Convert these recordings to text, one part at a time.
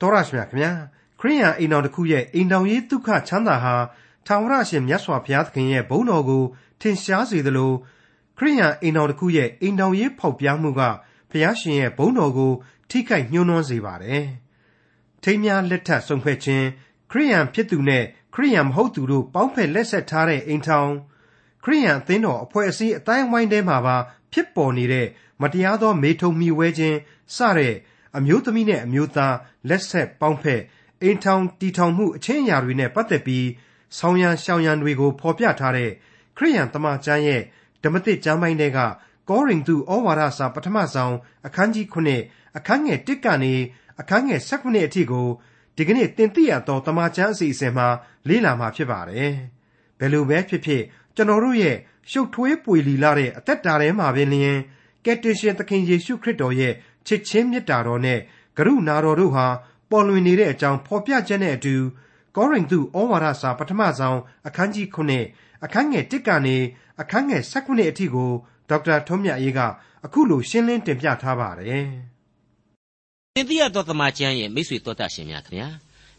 တော်ရရှိမြခင်ဗျာခရိယန်အိမ်တော်တစ်ခုရဲ့အိမ်တော်ရေးဒုက္ခချမ်းသာဟာထာဝရရှင်မြတ်စွာဘုရားသခင်ရဲ့ဘုန်းတော်ကိုထင်ရှားစေသလိုခရိယန်အိမ်တော်တစ်ခုရဲ့အိမ်တော်ရေးဖောက်ပြားမှုကဘုရားရှင်ရဲ့ဘုန်းတော်ကို ထိခိုက်ညှိုးနှွမ်းစေပါတယ်ထိမ်းများလက်ထပ်ဆုံးဖြတ်ခြင်းခရိယန်ဖြစ်သူနဲ့ခရိယန်မဟုတ်သူတို့ပေါင်းဖက်လက်ဆက်ထားတဲ့အိမ်ထောင်ခရိယန်အသင်းတော်အဖွဲ့အစည်းအတိုင်းဝိုင်းထဲမှာပါဖြစ်ပေါ်နေတဲ့မတရားသော မေထုံမိဝဲခြင်းစတဲ့ အမျိုးသမီးနဲ့အမျိုးသားလက်ဆက်ပေါင်းဖက်အိမ်ထောင်တီထောင်မှုအချင်းအရာတွေနဲ့ပတ်သက်ပြီးဆောင်းရံရှောင်းရံတွေကိုဖော်ပြထားတဲ့ခရိယန်တမန်ကျမ်းရဲ့ဓမ္မသစ်ကျမ်းပိုင်းတွေကကောရိန္သုဩဝါဒစာပထမဆုံးအခန်းကြီး9အခန်းငယ်1ကနေအခန်းငယ်19အထိကိုဒီကနေ့တင်ပြရတော့တမန်ကျမ်းအစီအစဉ်မှာလေ့လာမှာဖြစ်ပါတယ်။ဘယ်လိုပဲဖြစ်ဖြစ်ကျွန်တော်တို့ရဲ့ရှုပ်ထွေးပွေလီလာတဲ့အသက်တာထဲမှာပင်လျင်ကယ်တင်ရှင်သခင်ယေရှုခရစ်တော်ရဲ့ ချစ်ချင်းမေတ္တာတော်နဲ့ကရုဏာတော်တို့ဟာပေါ်လွင်နေတဲ့အကြောင်းဖော်ပြချက်နဲ့အတူကောရိန္သုဩဝါဒစာပထမဆုံးအခန်းကြီး9အခန်းငယ်1ကနေအခန်းငယ်19အထိကိုဒေါက်တာထွန်းမြတ်အေးကအခုလိုရှင်းလင်းတင်ပြထားပါတယ်။သင်သိရသောတမန်ကျမ်းရဲ့မိတ်ဆွေတော်တတ်ရှင်များခင်ဗျာ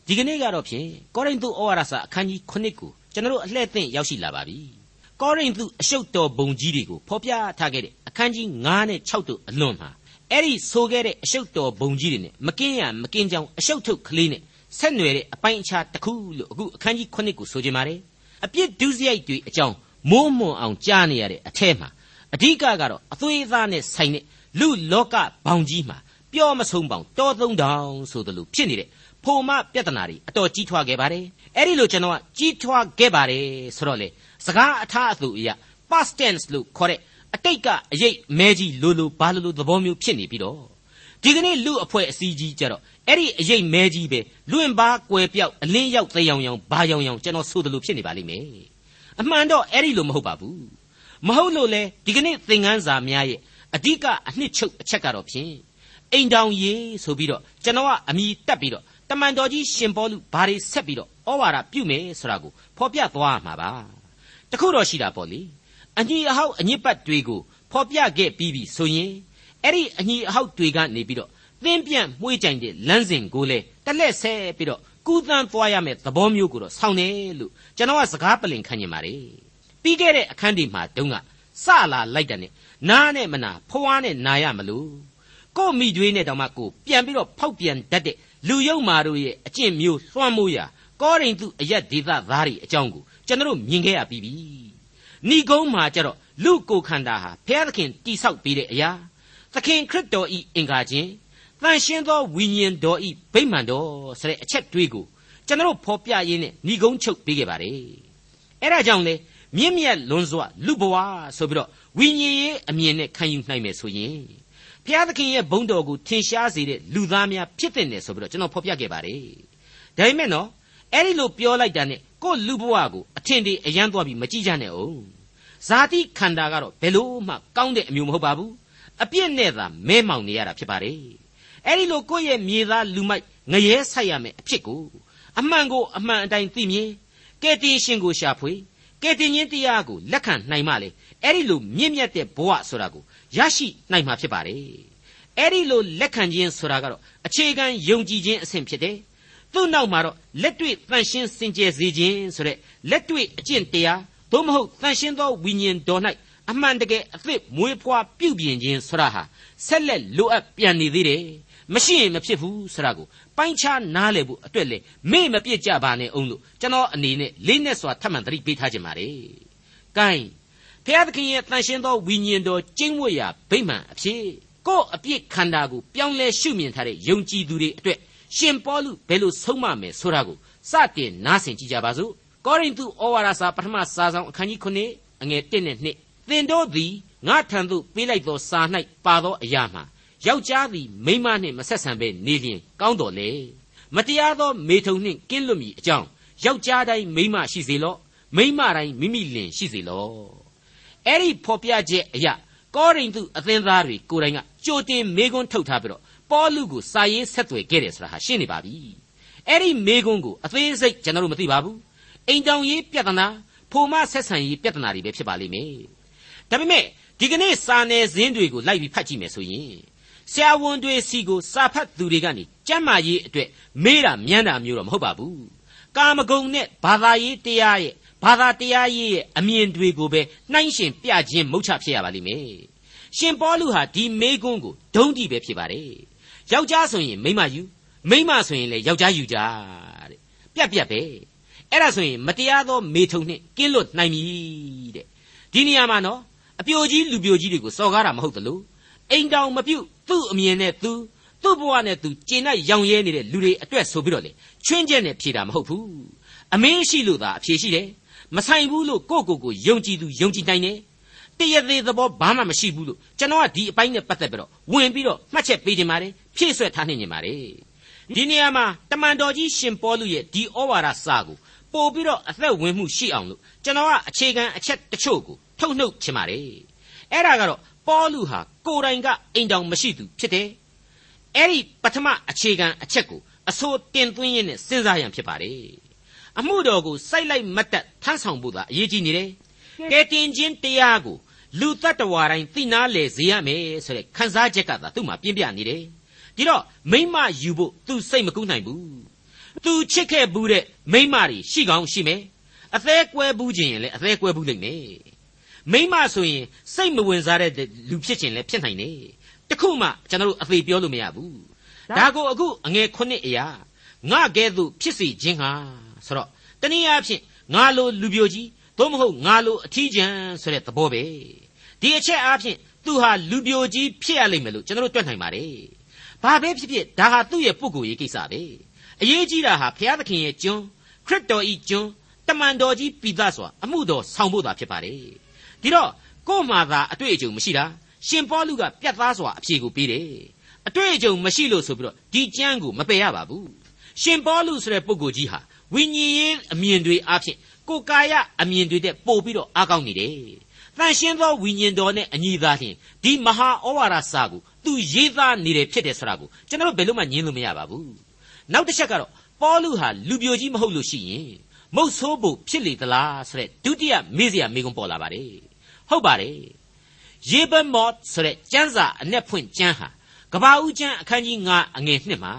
ဒီကနေ့ကတော့ဖြင့်ကောရိန္သုဩဝါဒစာအခန်းကြီး9ကိုကျွန်တော်တို့အလှည့်သင့်ရောက်ရှိလာပါပြီ။ကောရိန္သုအရှုပ်တော်ဘုံကြီးတွေကိုဖော်ပြထားခဲ့တဲ့အခန်းကြီး9နဲ့6တို့အလွန်မှာ အဲ့ဒီဆိုခဲ့တဲ့အရှုပ်တော်ဘုံကြီးတွေနဲ့မကင်းရမကင်းကြောင်အရှုပ်ထုတ်ကလေးနဲ့ဆက်နွယ်တဲ့အပိုင်းအခြားတစ်ခုလို့အခုအခန်းကြီး9ကိုဆိုကြပါမယ်အပြစ်ဒုစရိုက်တွေအကြောင်းမိုးမွန်အောင်ကြားနေရတဲ့အထက်မှာအဓိကကတော့အသွေးသားနဲ့ဆိုင်တဲ့လူလောကဘောင်ကြီးမှာပျော့မဆုံးပေါင်တောသုံးတောင်ဆိုသလိုဖြစ်နေတဲ့ဖိုမပြဿနာတွေအတော်ကြီးထွားခဲ့ပါတယ်အဲ့ဒီလိုကျွန်တော်ကကြီးထွားခဲ့ပါတယ်ဆိုတော့လေစကားအထားအသူအရာ past tense လို့ခေါ်တဲ့ အတိတ်ကအရေးမဲကြီးလိုလိုဘာလိုလိုသဘောမျိုးဖြစ်နေပြီးတော့ဒီကနေ့လူအဖွဲ့အစည်းကြီးကြတော့အဲ့ဒီအရေးမဲကြီးပဲလွင့်ပါကွယ်ပြောက်အလင်းရောက်သေယောင်ယောင်ဘာယောင်ယောင်ကျွန်တော်ဆိုသလိုဖြစ်နေပါလိမ့်မယ်အမှန်တော့အဲ့ဒီလိုမဟုတ်ပါဘူးမဟုတ်လို့လေဒီကနေ့သင်ခန်းစာများရဲ့အဓိကအနှစ်ချုပ်အချက်ကတော့ဖြင့်အိမ်တောင်ရေးဆိုပြီးတော့ကျွန်တော်ကအမိတက်ပြီးတော့တမန်တော်ကြီးရှင်ပေါလုဘာတွေဆက်ပြီးတော့ဩဝါဒပြုမယ်ဆိုတာကိုဖော်ပြသွားမှာပါတခုတော့ရှိတာပေါ့လေ အညီအဟောက်အညစ်ပတ်တွေကိုဖော်ပြခဲ့ပြီးပြီဆိုရင်အဲ့ဒီအညီအဟောက်တွေကနေပြီးတော့သင်းပြန့်မှုေးကြိုင်တဲ့လမ်းစဉ်ကိုလေတလက်ဆဲပြီးတော့ကူးသန်းသွားရမယ့်သဘောမျိုးကိုတော့ဆောင်းတယ်လို့ကျွန်တော်ကစကားပလင်ခံနေပါတယ်ပြီးခဲ့တဲ့အခန်းဒီမှာတုန်းကစလာလိုက်တယ်နဲ့နားနဲ့မနာဖွားနဲ့နာရမလို့ကို့မိတွေးနဲ့တောင်မှကိုပြန်ပြီးတော့ဖောက်ပြန်တတ်တဲ့လူယုံမာတို့ရဲ့အကျင့်မျိုးလွှမ်းမိုးရာကောရိန္သုအရက်ဒေသသားတွေအကြောင်းကိုကျွန်တော်မြင်ခဲ့ရပြီးပြီ ဏိကုံးမှာကြတော့လူကိုခန္ဓာဟာဘုရားသခင်တိဆောက်ပေးတဲ့အရာသခင်ခရစ်တော်ဤအင်္ဂါချင်းတန်ရှင်းသောဝိညာဉ်တော်ဤဗိမ္မာန်တော်ဆိုတဲ့အချက်တွေးကိုကျွန်တော်ဖော်ပြရင်းနဲ့ဏိကုံးချုပ်ပေးခဲ့ပါတယ်အဲ့ဒါကြောင့်လေမြင့်မြတ်လွန်စွာလူဘဝဆိုပြီးတော့ဝိညာဉ်ရေးအမြင်နဲ့ခံယူနိုင်မယ်ဆိုရင်ဘုရားသခင်ရဲ့ဘုန်းတော်ကိုထင်ရှားစေတဲ့လူသားများဖြစ်တဲ့နယ်ဆိုပြီးတော့ကျွန်တော်ဖော်ပြခဲ့ပါတယ်ဒါပေမဲ့နော် အဲ့ဒီလိုပြောလိုက်တာနဲ့ကို့လူဘဝကိုအထင်တွေအယမ်းသွားပြီးမကြည့်ကြနဲ့အောင်ဇာတိခန္ဓာကတော့ဘယ်လို့မှကောင်းတဲ့အမျိုးမဟုတ်ပါဘူးအပြစ်နဲ့သာမဲမောင်နေရတာဖြစ်ပါတယ်အဲ့ဒီလိုကိုယ့်ရဲ့မြေသားလူမိုက်ငရဲဆိုင်ရမယ်အဖြစ်ကိုအမှန်ကိုအမှန်အတိုင်းသိမြင်ကဲတင်ရှင်ကိုရှာဖွေကဲတင်ချင်းတရားကိုလက်ခံနိုင်မှလေအဲ့ဒီလိုမြင့်မြတ်တဲ့ဘဝဆိုတာကိုရရှိနိုင်မှာဖြစ်ပါတယ်အဲ့ဒီလိုလက်ခံခြင်းဆိုတာကတော့အခြေခံယုံကြည်ခြင်းအဆင့်ဖြစ်တယ် သူ့နောက်မှာတော့လက်တွေ့တန်ရှင်းစင်ကြယ်စေခြင်းဆိုတဲ့လက်တွေ့အကျင့်တရားသို့မဟုတ်တန်ရှင်းသောဝိညာဉ်တော်၌အမှန်တကယ်အသစ်မွေးဖွားပြုပြင်ခြင်းဆိုတာဟာဆက်လက်လိုအပ်ပြန်နေသေးတယ်မရှိရင်မဖြစ်ဘူးဆိုတာကိုပိုင်းခြားနားလည်ဖို့အတွက်လေမေ့မပြစ်ကြပါနဲ့အောင်လို့ကျွန်တော်အနေနဲ့လေးနဲ့စွာထပ်မံသတိပေးထားခြင်းပါတယ်။ကိုင်းဖျားသခင်ရဲ့တန်ရှင်းသောဝိညာဉ်တော်ကျင့်ဝတ်ရာဗိမာန်အဖြစ်ကို့အပြစ်ခန္ဓာကိုပြောင်းလဲရှုမြင်ထားတဲ့ယုံကြည်သူတွေအတွက် ရှင်ပေါလုဘယ်လိုဆုံးမမယ်ဆိုတာကိုစတင်နားဆင်ကြကြပါစို့ကောရိန္သုဩဝါဒစာပထမစာဆောင်အခန်းကြီး9အငယ်1နဲ့2သင်တို့သည်ငါထံသို့ပေးလိုက်သောစာ၌ပါသောအရာမှာယောက်ျားသည်မိန်းမနှင့်မဆက်ဆံဘဲနေလျင်ကောင်းတော်လေမတရားသောမေထုံနှင့်ကင်းလွတ်မည်အကြောင်းယောက်ျားတိုင်းမိန်းမရှိစေလော့မိန်းမတိုင်းမိမိလင်ရှိစေလော့အဲ့ဒီဖော်ပြချက်အရာကောရိန္သုအသင်းသားတွေကိုယ်တိုင်ကကြိုတင်မေခွန်းထုတ်ထားပြီးတော့ ပေါလုကိုစာရေးဆက်သွယ်ခဲ့တယ်ဆိုတာဟာရှင်းနေပါပြီအဲ့ဒီမေခွန်းကိုအသေးစိတ်ကျွန်တော်တို့မသိပါဘူးအိမ်တောင်ရေးပြဿနာဖိုမဆက်ဆံရေးပြဿနာတွေပဲဖြစ်ပါလိမ့်မယ်ဒါပေမဲ့ဒီကနေ့စာနယ်ဇင်းတွေကိုလိုက်ပြီးဖတ်ကြည့်မယ်ဆိုရင်ဆရာဝန်တွေစီကိုစာဖတ်သူတွေကနေကျမ်းမာရေးအတွက်မေးတာမြန်းတာမျိုးတော့မဟုတ်ပါဘူးကာမဂုဏ်နဲ့ဘာသာရေးတရားရဲ့ဘာသာတရားရေးရဲ့အမြင်တွေကိုပဲနှိုင်းရှင်ပြခြင်းမုတ်ချဖြစ်ရပါလိမ့်မယ်ရှင်ပေါလုဟာဒီမေကွန်းကိုဒုံးတိပဲဖြစ်ပါတယ် ယောက်ျားဆိုရင်မိန်းမယူမိန်းမဆိုရင်လည်းယောက်ျားယူကြတဲ့ပြက်ပြက်ပဲအဲ့ဒါဆိုရင်မတရားသောမေထုံနှင့်ကင်းလွတ်နိုင်ပြီတဲ့ဒီနေရာမှာနော်အပြိုကြီးလူပြိုကြီးတွေကိုစော်ကားတာမဟုတ်သလိုအိမ်တောင်မပြုတ်သူ့အမြင်နဲ့သူသူ့ဘဝနဲ့သူကျင့်တဲ့ရောင်ရဲနေတဲ့လူတွေအတွက်ဆိုပြီးတော့လေချွင်းချက်နဲ့ဖြေတာမဟုတ်ဘူးအမင်းရှိလို့သာအဖြေရှိတယ်မဆိုင်ဘူးလို့ကိုယ့်ကိုယ်ကိုယုံကြည်သူယုံကြည်နိုင်တယ်တရသေးသဘောဘာမှမရှိဘူးလို့ကျွန်တော်ကဒီအပိုင်းနဲ့ပတ်သက်ပြီးတော့ဝင်ပြီးတော့မှတ်ချက်ပေးခြင်းပါတယ် ဖြည့်ဆွက်ထားနေခြင်းပါတယ်ဒီနေရာမှာတမန်တော်ကြီးရှင်ပေါလုရဲ့ဒီဩဝါဒစာကိုပို့ပြီးတော့အသက်ဝင်မှုရှိအောင်လို့ကျွန်တော်ကအခြေခံအချက်တချို့ကိုထုတ်နှုတ်ခြင်းပါတယ်အဲ့ဒါကတော့ပေါလုဟာကိုယ်တိုင်ကအိမ်တောင်မရှိသူဖြစ်တယ်အဲ့ဒီပထမအခြေခံအချက်ကိုအစိုးတင်သွင်းရင်းနဲ့စဉ်းစားရန်ဖြစ်ပါတယ်အမှုတော်ကိုစိုက်လိုက်မတ်တက်ထမ်းဆောင်ဖို့သာအရေးကြီးနေတယ်ကဲတင်ချင်းတရားကိုလူတ attva တိုင်းသိနာလေစေရမယ်ဆိုတဲ့ခံစားချက်ကသာသူ့မှာပြင်းပြနေတယ် ဒီတော့မိမယူဖို့သူစိတ်မကူးနိုင်ဘူးသူချစ်ခဲ့ဘူးတဲ့မိမတွေရှိကောင်းရှိမယ်အသေးကွဲဘူးခြင်းရင်လည်းအသေးကွဲဘူးလိမ့်မယ်မိမဆိုရင်စိတ်မဝင်စားတဲ့လူဖြစ်ခြင်းလည်းဖြစ်နိုင်တယ်တခုမှကျွန်တော်တို့အသေးပြောလို့မရဘူးဒါကိုအခုအငယ်ခုနှစ်အရာငါကဲ့သို့ဖြစ်စီခြင်းဟာဆိုတော့တနည်းအားဖြင့်ငါလိုလူပြိုကြီးသို့မဟုတ်ငါလိုအထီးကျန်ဆိုတဲ့သဘောပဲဒီအချက်အားဖြင့်သူဟာလူပြိုကြီးဖြစ်ရလိမ့်မယ်လို့ကျွန်တော်တို့တွက်နိုင်ပါတယ် ဘာပဲဖြစ်ဖြစ်ဒါဟာသူ့ရဲ့ပုဂ္ဂိုလ်ရေးကိစ္စပဲအရေးကြီးတာဟာဘုရားသခင်ရဲ့ကျွန်းခရစ်တော်ဤကျွန်းတမန်တော်ကြီးပိသစွာအမှုတော်ဆောင်ဖို့သာဖြစ်ပါတယ်ဒီတော့ကို့မှာသာအတွေ့အကြုံမရှိတာရှင်ပေါလုကပြတ်သားစွာအဖြေကိုပေးတယ်အတွေ့အကြုံမရှိလို့ဆိုပြီးတော့ဒီကျမ်းကိုမပယ်ရပါဘူးရှင်ပေါလုဆိုတဲ့ပုဂ္ဂိုလ်ကြီးဟာဝိညာဉ်ရေးအမြင်တွေအဖြစ်ကိုယ်ကာယအမြင်တွေတဲ့ပို့ပြီးတော့အားကောင်းနေတယ်။တန်ရှင်းသောဝိညာဉ်တော်နဲ့အညီသာလျှင်ဒီမဟာဩဝါဒစာကို သူရေးသားနေတယ်ဖြစ်တယ်ဆိုတာကိုကျွန်တော်တို့ဘယ်လို့မှညင်းလို့မရပါဘူး။နောက်တစ်ချက်ကတော့ပေါလုဟာလူပြိုကြီးမဟုတ်လို့ရှိရင်မုတ်ဆိုးဖို့ဖြစ်လေသလားဆိုတဲ့ဒုတိယမေးစရာမေးခွန်းပေါ်လာပါတယ်။ဟုတ်ပါတယ်။ယေဘမော့ဆိုတဲ့ကျမ်းစာအ내ဖွင့်ကျမ်းဟာကဘာဦးကျမ်းအခန်းကြီး9အငယ်1မှာ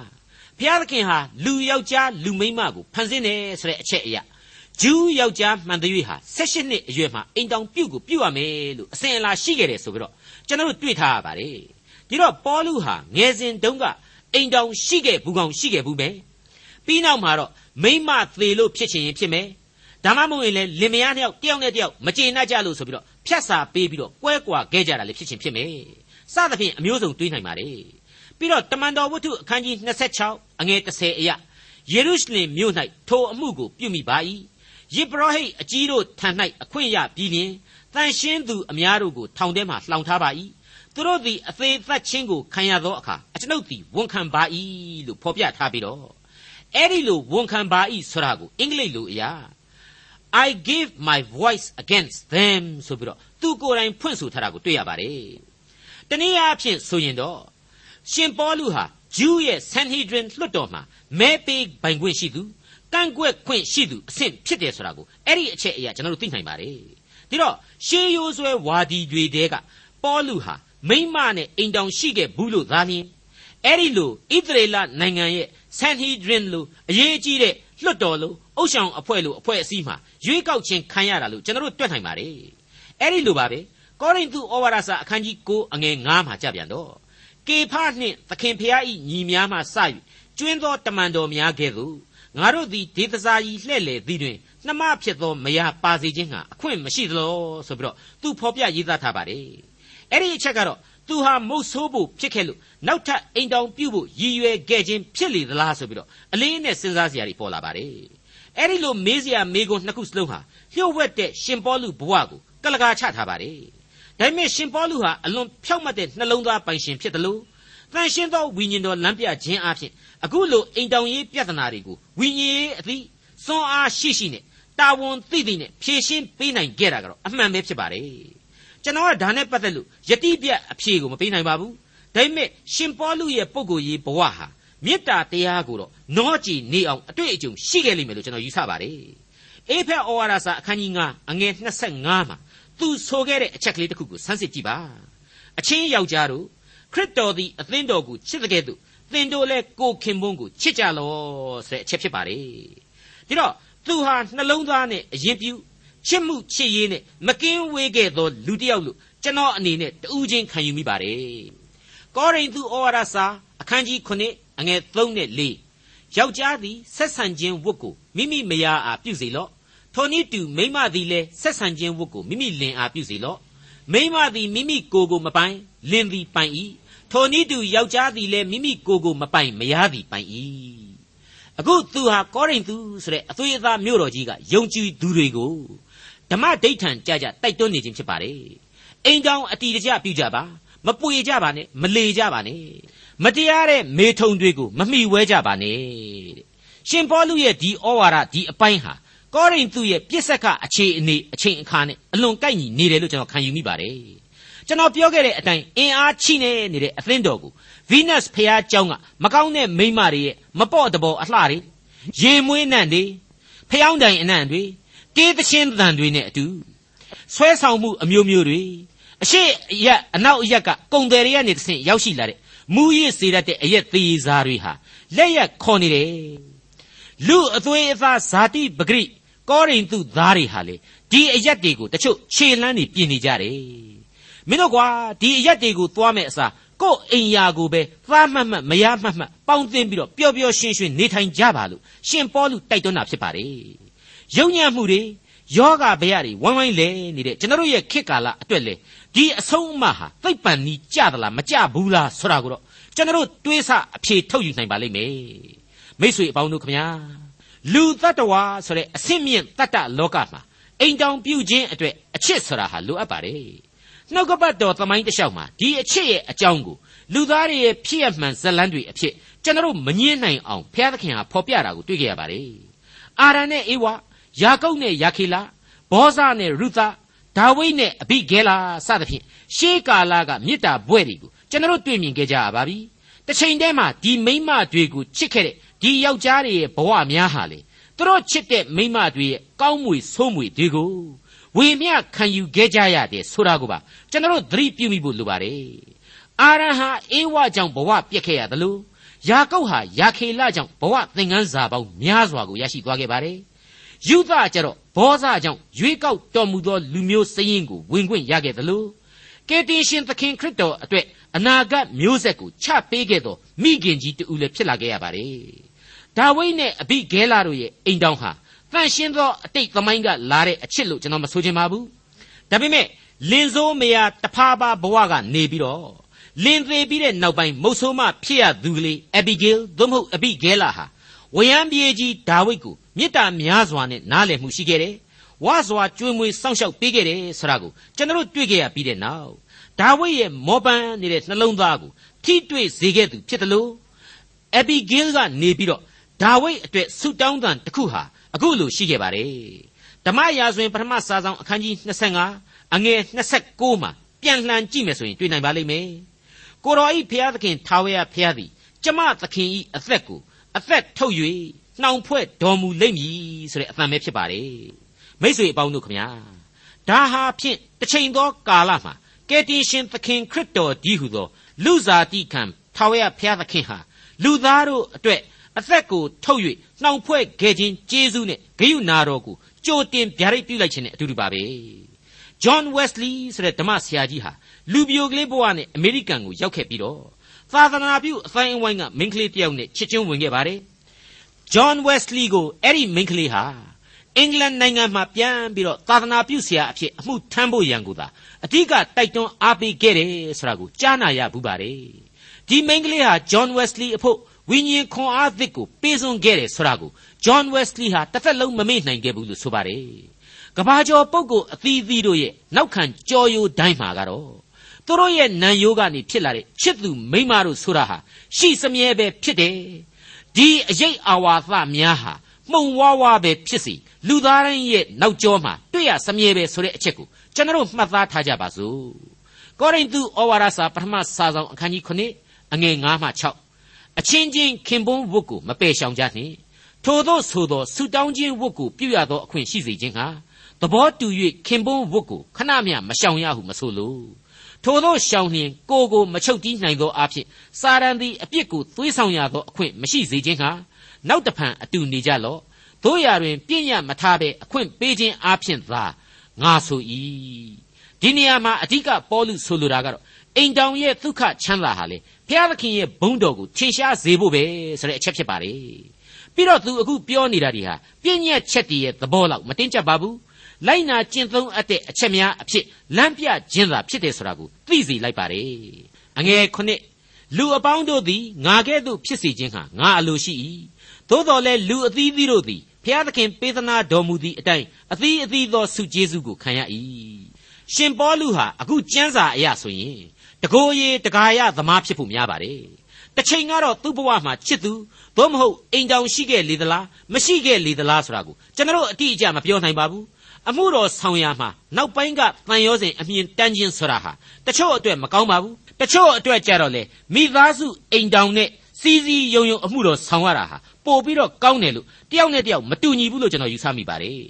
ဘုရားသခင်ဟာလူယောက်ျားလူမိန်းမကိုဖန်ဆင်းတယ်ဆိုတဲ့အချက်အရာဂျူးယောက်ျားမှန်တဲ့၍ဟာ16နှစ်အရွယ်မှာအိမ်တောင်ပြုတ်ကိုပြုတ်ရမယ်လို့အစဉ်အလာရှိခဲ့တယ်ဆိုပြီးတော့ကျွန်တော်တို့တွေ့ထားရပါတယ် ဒီတော့ပေါလုဟာငယ်စဉ်တုန်းကအိမ်တောင်ရှိခဲ့ဘူးကောင်ရှိခဲ့ဘူးပဲပြီးနောက်မှာတော့မိမသေလို့ဖြစ်ချင်ရင်ဖြစ်မယ်ဒါမှမဟုတ်ရင်လည်းလင်မယားနှစ်ယောက်တယောက်နဲ့တယောက်မကျေနပ်ကြလို့ဆိုပြီးတော့ဖြတ်စာပေးပြီးတော့ကွဲကွာခဲ့ကြတာလည်းဖြစ်ချင်ဖြစ်မယ်စသဖြင့်အမျိုးစုံတွေးနိုင်ပါတယ်ပြီးတော့တမန်တော်ဝတ္ထုအခန်းကြီး26အငယ်30အရယေရုရှလင်မြို့၌ထိုအမှုကိုပြုမိပါ၏ယေဘရဟိတ်အကြီးတို့ထံ၌အခွင့်ရပြီးလျင်တန်ရှင်းသူအများတို့ကိုထောင်ထဲမှလှောင်ထားပါ၏ သူတို့သည်အသေးသက်ချင်းကိုခံရသောအခါအကျွန်ုပ်သည်ဝန်ခံပါ၏လို့ဖော်ပြထားပြီးတော့အဲ့ဒီလိုဝန်ခံပါ၏ဆိုတာကိုအင်္ဂလိပ်လိုအရာ I give my voice against them ဆိုပြီးတော့သူကိုယ်တိုင်ဖွင့်ဆိုထားတာကိုတွေ့ရပါတယ်တနည်းအားဖြင့်ဆိုရင်တော့ရှင်ပေါလုဟာဂျူးရဲ့ Sanhedrin လွှတ်တော်မှာမဲပေးပိုင်ခွင့်ရှိသူကန့်ကွက်ခွင့်ရှိသူအဆင့်ဖြစ်တယ်ဆိုတာကိုအဲ့ဒီအချက်အရာကျွန်တော်တို့သိနိုင်ပါတယ်ဒီတော့ရှေးရိုးဆွဲဝါဒီတွေတဲကပေါလုဟာ မိမနဲ့အိမ်တောင်ရှိခဲ့ဘူးလို့သာလျှင်အဲ့ဒီလိုဣသရေလနိုင်ငံရဲ့ Sanhedrin လို့အရေးကြီးတဲ့လွှတ်တော်လို့အုပ်ဆောင်အဖွဲ့လို့အဖွဲ့အစည်းမှာရွေးကောက်ခြင်းခံရတာလို့ကျွန်တော်တို့တွေ့နိုင်ပါတယ်အဲ့ဒီလိုပါပဲကောရိန္သုဩဝါဒစာအခန်းကြီး9အငယ်9မှာကြပြန်တော့ကေဖနှင့်သခင်ဖျားဤညီများမှစ၍ကျွင်းသောတမန်တော်များကဲ့သို့ငါတို့သည်ဒေသစာကြီးလှဲ့လေသည်တွင်နှမဖြစ်သောမယားပါစေခြင်းဟာအခွင့်မရှိသလိုဆိုပြီးတော့သူဖော်ပြရေးသားထားပါတယ် အဲ့ဒီအချက်ကတော့သူဟာမုတ်ဆိုးဖို့ဖြစ်ခဲ့လို့နောက်ထပ်အိမ်တောင်ပြုတ်ဖို့ရည်ရွယ်ခဲ့ခြင်းဖြစ်လေသလားဆိုပြီးတော့အလေးနဲ့စဉ်းစားစရာတွေပေါ်လာပါတယ်အဲ့ဒီလိုမေးစရာမေးခွန်းနှစ်ခုစလုံးဟာလျှို့ဝှက်တဲ့ရှင်ပေါလုဘဝကိုကလကာချထားပါတယ်ဒါပေမဲ့ရှင်ပေါလုဟာအလွန်ဖြောက်မှတ်တဲ့နှလုံးသားပိုင်ရှင်ဖြစ်တယ်လို့တန်ရှင်းသောဝိညာဉ်တော်လမ်းပြခြင်းအပြင်အခုလိုအိမ်တောင်ရေးပြဿနာတွေကိုဝိညာဉ်ရေးအသည့်စွမ်းအားရှိရှိနဲ့တာဝန်သိသိနဲ့ဖြေရှင်းပေးနိုင်ခဲ့တာကတော့အမှန်ပဲဖြစ်ပါတယ် ကျွန်တော်ကဒါနဲ့ပတ်သက်လို့ယတိပြတ်အဖြေကိုမပေးနိုင်ပါဘူးဒါပေမဲ့ရှင်ပေါလုရဲ့ပုံကိုယ်ရေးဘဝဟာမေတ္တာတရားကိုတော့နောကြည်နေအောင်အတွေ့အကြုံရှိခဲ့လိမ့်မယ်လို့ကျွန်တော်ယူဆပါတယ်အေဖက်ဩဝါဒစာအခန်းကြီး9အငယ်25မှာသူဆိုခဲ့တဲ့အချက်ကလေးတစ်ခုကိုဆန်းစစ်ကြည့်ပါအချင်းယောက်ျားတို့ခရစ်တော်သည်အသင်းတော်ကိုချစ်တဲ့ကဲ့သို့သင်တို့လည်းကိုခင်ပွန်းကိုချစ်ကြလောဆိုတဲ့အချက်ဖြစ်ပါတယ်ဒီတော့သူဟာနှလုံးသားနဲ့အရင်ပြု ချစ်မှုချစ်ရေးနဲ့မကင်းဝေးခဲ့သောလူတစ်ယောက်လို့ကျွန်တော်အနေနဲ့တူးချင်းခံယူမိပါတယ်ကောရိန္သုဩဝါဒစာအခန်းကြီး9အငယ်3နဲ့4ယောက်ျားသည်ဆက်ဆံခြင်းဝတ်ကိုမိမိမယားအားပြုစေလော့ထိုနည်းတူမိန်းမသည်လည်းဆက်ဆံခြင်းဝတ်ကိုမိမိလင်အားပြုစေလော့မိန်းမသည်မိမိကိုယ်ကိုမပိုင်လင်သည်ပိုင်၏ထိုနည်းတူယောက်ျားသည်လည်းမိမိကိုယ်ကိုမပိုင်မယားသည်ပိုင်၏အခုသူဟာကောရိန္သုဆိုတဲ့အသွေးအသားမြို့တော်ကြီးကယုံကြည်သူတွေကို ဓမ္မဒိဋ္ဌံကြကြတိုက်တွန်းနေခြင်းဖြစ်ပါတယ်အိမ်ကြောင်အတီတကြပြုကြပါမပွေကြပါနဲ့မလေကြပါနဲ့မတရားတဲ့မေထုံတွေကိုမမိဝဲကြပါနဲ့တဲ့ရှင်ပေါလုရဲ့ဒီဩဝါဒဒီအပိုင်းဟာကောရိန္သုရဲ့ပြစ်ဆက်ကအခြေအနေအချိန်အခါနဲ့အလွန်ကိုက်ညီနေတယ်လို့ကျွန်တော်ခံယူမိပါတယ်ကျွန်တော်ပြောခဲ့တဲ့အတိုင်းအင်အားချိနေနေတဲ့အသင်းတော်ကိုဗီနပ်ဖျားเจ้าကမကောင်းတဲ့မိန်းမတွေရဲ့မပေါ့တဘောအလှတွေရေမွေးနှံ့တွေဖျောင်းတိုင်အနှံ့တွေ တေးသချင်းသံတွေနဲ့အတူဆွဲဆောင်မှုအမျိုးမျိုးတွေအရှိအရက်အနောက်အရက်ကကုံတယ်တွေကနေတစ်ဆင့်ရောက်ရှိလာတဲ့မူရစ်စေတတ်တဲ့အရက်သေးစားတွေဟာလက်ရက်ခေါ်နေတယ်လူအသွေးအသားဇာတိပဂရိကောရိန္သုသားတွေဟာလေဒီအရက်တွေကိုတချို့ခြေလန်းနေပြင်နေကြတယ်မင်းတို့ကွာဒီအရက်တွေကိုသွားမဲ့အစားကို့အိမ်ယာကိုပဲသားမှတ်မှတ်မရမှတ်မှတ်ပေါင်းသင်းပြီးတော့ပျော်ပျော်ရွှင်ရွှင်နေထိုင်ကြပါလို့ရှင်ပေါလုတိုက်တွန်းတာဖြစ်ပါတယ် ယုံညံ့မှုတွေယောဂဗျာတွေဝိုင်းဝိုင်းလဲနေတဲ့ကျွန်တော်ရဲ့ခေတ်ကာလအတွက်လေဒီအဆုံးအမဟာသိပ်ပန်နီးကြသလားမကြဘူးလားဆိုတာကိုတော့ကျွန်တော်တွေးဆအဖြေထုတ်ယူနိုင်ပါလိမ့်မယ်မိษွေအပေါင်းတို့ခမညာလူတ attva ဆိုတဲ့အဆင့်မြင့်တတ္တလောကမှာအိမ်တောင်ပြုခြင်းအတွက်အချစ်ဆိုတာဟာလိုအပ်ပါတယ်နှုတ်ကပတ်တော်သမိုင်းတစ်လျှောက်မှာဒီအချစ်ရဲ့အကြောင်းကိုလူသားတွေရဲ့ဖြစ်ရမှန်ဇလန်းတွေအဖြစ်ကျွန်တော်မငင်းနိုင်အောင်ဘုရားသခင်ဟာဖော်ပြတာကိုတွေ့ကြရပါတယ်အာရန်နဲ့အေဝါ ယာကုပ်နဲ့ယာခေလဘောဇနဲ့ရုသဒါဝိဒ်နဲ့အဘိဂဲလာစသဖြင့်ရှေးကာလကမေတ္တာဘွဲ့တွေကိုကျွန်တော်တွေ့မြင်ခဲ့ကြရပါပြီတစ်ချိန်တည်းမှာဒီမိမတွေကိုချစ်ခဲ့တဲ့ဒီယောက်ျားတွေရဲ့ဘဝများဟာလေသူတို့ချစ်တဲ့မိမတွေရဲ့ကောင်းမွေဆိုးမွေတွေကိုဝေမျှခံယူခဲ့ကြရတယ်ဆိုတာကိုပါကျွန်တော်သတိပြုမိဖို့လိုပါတယ်အာရန်ဟာအေဝကြောင့်ဘဝပြက်ခဲ့ရတယ်လို့ယာကုပ်ဟာယာခေလကြောင့်ဘဝသင်ခန်းစာပေါင်းများစွာကိုရရှိသွားခဲ့ပါတယ် ယူသကျတော့ဘောဇကြောင့်ရွေးကောက်တော်မူသောလူမျိုးစည်းရင်းကိုဝင်ခွင့်ရခဲ့သလိုကယ်တင်ရှင်သခင်ခရစ်တော်အတွက်အနာဂတ်မျိုးဆက်ကိုချပေးခဲ့သောမိခင်ကြီးတူလည်းဖြစ်လာခဲ့ရပါတယ်ဒါဝိဒ်နဲ့အဘိဂဲလာတို့ရဲ့အိမ်တောင်ဟာတန်ရှင်းသောအတိတ်သမိုင်းကလာတဲ့အချစ်လို့ကျွန်တော်မဆိုချင်ပါဘူးဒါပေမဲ့လင်စိုးမယာတဖာပါဘဝကနေပြီးတော့လင်သေးပြီးတဲ့နောက်ပိုင်းမုတ်ဆိုးမဖြစ်ရသူကလေးအဘိဂဲလ်သို့မဟုတ်အဘိဂဲလာဟာဝရံပြေကြီးဒါဝိဒ်ကို မေတ္တာများစွာနဲ့နားလည်မှုရှိခဲ့တယ်။ဝါစွာကြွေးမွေးစောင့်ရှောက်ပေးခဲ့တယ်ဆိုတာကိုကျွန်တော်တို့တွေ့ခဲ့ရပြီးတဲ့နောက်ဒါဝိဒ်ရဲ့မောပန်းနေတဲ့နှလုံးသားကိုထိတွေ့စေခဲ့သူဖြစ်တယ်လို့အဘီဂိလ်ကနေပြီးတော့ဒါဝိဒ်အတွက်ဆုတောင်းတန်တစ်ခုဟာအခုလိုရှိခဲ့ပါတယ်။ဓမ္မရာဇဝင်ပထမစာဆောင်အခန်းကြီး25အငယ်29မှာပြန်လှန်ကြည့်မယ်ဆိုရင်တွေ့နိုင်ပါလိမ့်မယ်။ကိုတော်ဤဖျားသခင်ထာဝရဖျားသည်ကျမသခင်ဤအသက်ကိုအသက်ထုတ်၍ နှောင်ဖွဲ့တော်မူလိမ့်မည်ဆိုတဲ့အသံပဲဖြစ်ပါတယ်မိษွေအပေါင်းတို့ခမညာဒါဟာဖြင့်တစ်ချိန်သောကာလမှာကယ်တင်ရှင်သခင်ခရစ်တော်ဒီဟုသောလူစားတိခံထာဝရဘုရားသခင်ဟာလူသားတို့အတွက်အသက်ကိုထုတ်၍နှောင်ဖွဲ့ခဲ့ခြင်းကျေးဇူးနဲ့ဂရုနာတော်ကိုကြိုတင်ဗျာဒိတ်ပြုလိုက်ခြင်းနဲ့အတူတူပါပဲဂျွန်ဝက်စလီဆိုတဲ့ဓမ္မဆရာကြီးဟာလူပြိုကလေးဘဝနဲ့အမေရိကန်ကိုရောက်ခဲ့ပြီးတော့သာသနာပြုအတိုင်းအဝိုင်းကမိန်းကလေးတယောက်နဲ့ချစ်ချင်းဝင်ခဲ့ပါတယ် ဂျွန်ဝက်စလီကိုအဲ့ဒီမိန်းကလေးဟာအင်္ဂလန်နိုင်ငံမှာပြန်ပြီးတော့သာသနာပြုဆရာအဖြစ်အမှုထမ်းဖို့ရန်ကိုသာအဓိကတိုက်တွန်းအားပေးခဲ့တယ်ဆိုတာကိုကြားနာရဘူးပါတယ်ဒီမိန်းကလေးဟာဂျွန်ဝက်စလီအဖို့ဝိညာဉ်ခွန်အားသစ်ကိုပေးစွန်ခဲ့တယ်ဆိုတာကိုဂျွန်ဝက်စလီဟာတစ်သက်လုံးမမေ့နိုင်ခဲ့ဘူးလို့ဆိုပါတယ်ကဘာကျော်ပုဂ္ဂိုလ်အသီးသီးတို့ရဲ့နောက်ခံကြော်ယိုတိုင်းမှာကတော့သူတို့ရဲ့နံယိုးကနေဖြစ်လာတဲ့ချစ်သူမိမတို့ဆိုတာဟာရှိစမြဲပဲဖြစ်တယ် ဒီအရေးအာဝါသများဟာမှုံဝါးဝါပဲဖြစ်စီလူသားတိုင်းရဲ့နောက်ကျောမှာတွေ့ရစမြဲပဲဆိုတဲ့အချက်ကိုကျွန်တော်မှတ်သားထားကြပါစို့ကောရိန္သုဩဝါဒစာပထမစာဆောင်အခန်းကြီး9အငယ်9မှ6အချင်းချင်းခင်ပွန်းဝတ်ကိုမပယ်ရှောင်ကြနှင့်ထို့သောဆိုသောဆုတောင်းခြင်းဝတ်ကိုပြုရသောအခွင့်ရှိစေခြင်းဟာသဘောတူ၍ခင်ပွန်းဝတ်ကိုခဏမျှမရှောင်ရဟုမဆိုလို ထိုသောရှောင်လျင်ကိုကိုမချုပ်တီးနိုင်သောအဖြစ်စာရန်သည်အပြစ်ကိုသွေးဆောင်ရသောအခွင့်မရှိစေခြင်းဟာနောက်တဖန်အတူနေကြလော့တို့ရာတွင်ပြည့်ညတ်မထားတဲ့အခွင့်ပေးခြင်းအဖြစ်သာငါဆို၏ဒီနေရာမှာအဓိကပေါလုဆိုလိုတာကတော့အိမ်တောင်ရဲ့ဒုက္ခချမ်းသာဟာလေဘုရားသခင်ရဲ့ဘုန်းတော်ကိုထင်ရှားစေဖို့ပဲဆိုတဲ့အချက်ဖြစ်ပါလေပြီးတော့သူအခုပြောနေတာဒီဟာပြည့်ညတ်ချက်တည်းရဲ့သဘောလောက်မတင်ကြပါဘူး လိုက်နာကျင့်သုံးအပ်တဲ့အချက်များအဖြစ်လမ်းပြခြင်းသာဖြစ်တယ်ဆိုတာကိုသိစေလိုက်ပါတယ်အငယ်ခုနှစ်လူအပေါင်းတို့သည်ငါကဲ့သို့ဖြစ်စေခြင်းဟာငါအလိုရှိ၏သို့တော်လည်းလူအသီးသီးတို့သည်ဖျားသခင်ပေးသနာတော်မူသည့်အတိုင်းအသီးအသီးသောဆုကျေးဇူးကိုခံရ၏ရှင်ပေါလုဟာအခုကျမ်းစာအရဆိုရင်တကိုယ်ရည်တကာယသမားဖြစ်ဖို့များပါတယ်တစ်ချိန်ကတော့သူ့ဘဝမှာချစ်သူသို့မဟုတ်အိမ်တောင်ရှိခဲ့လေသလားမရှိခဲ့လေသလားဆိုတာကိုကျွန်တော်အတိအကျမပြောနိုင်ပါဘူး အမှုတော်ဆောင်ရမှာနောက်ပိုင်းကတန်ရောစဉ်အမြင်တန်းခြင်းဆိုတာဟာတချို့အတွက်မကောင်းပါဘူးတချို့အတွက်ကြတော့လေမိသားစုအိမ်တောင်နဲ့စီစီယုံယုံအမှုတော်ဆောင်ရတာဟာပို့ပြီးတော့ကောင်းတယ်လို့တယောက်နဲ့တယောက်မတူညီဘူးလို့ကျွန်တော်ယူဆမိပါတယ်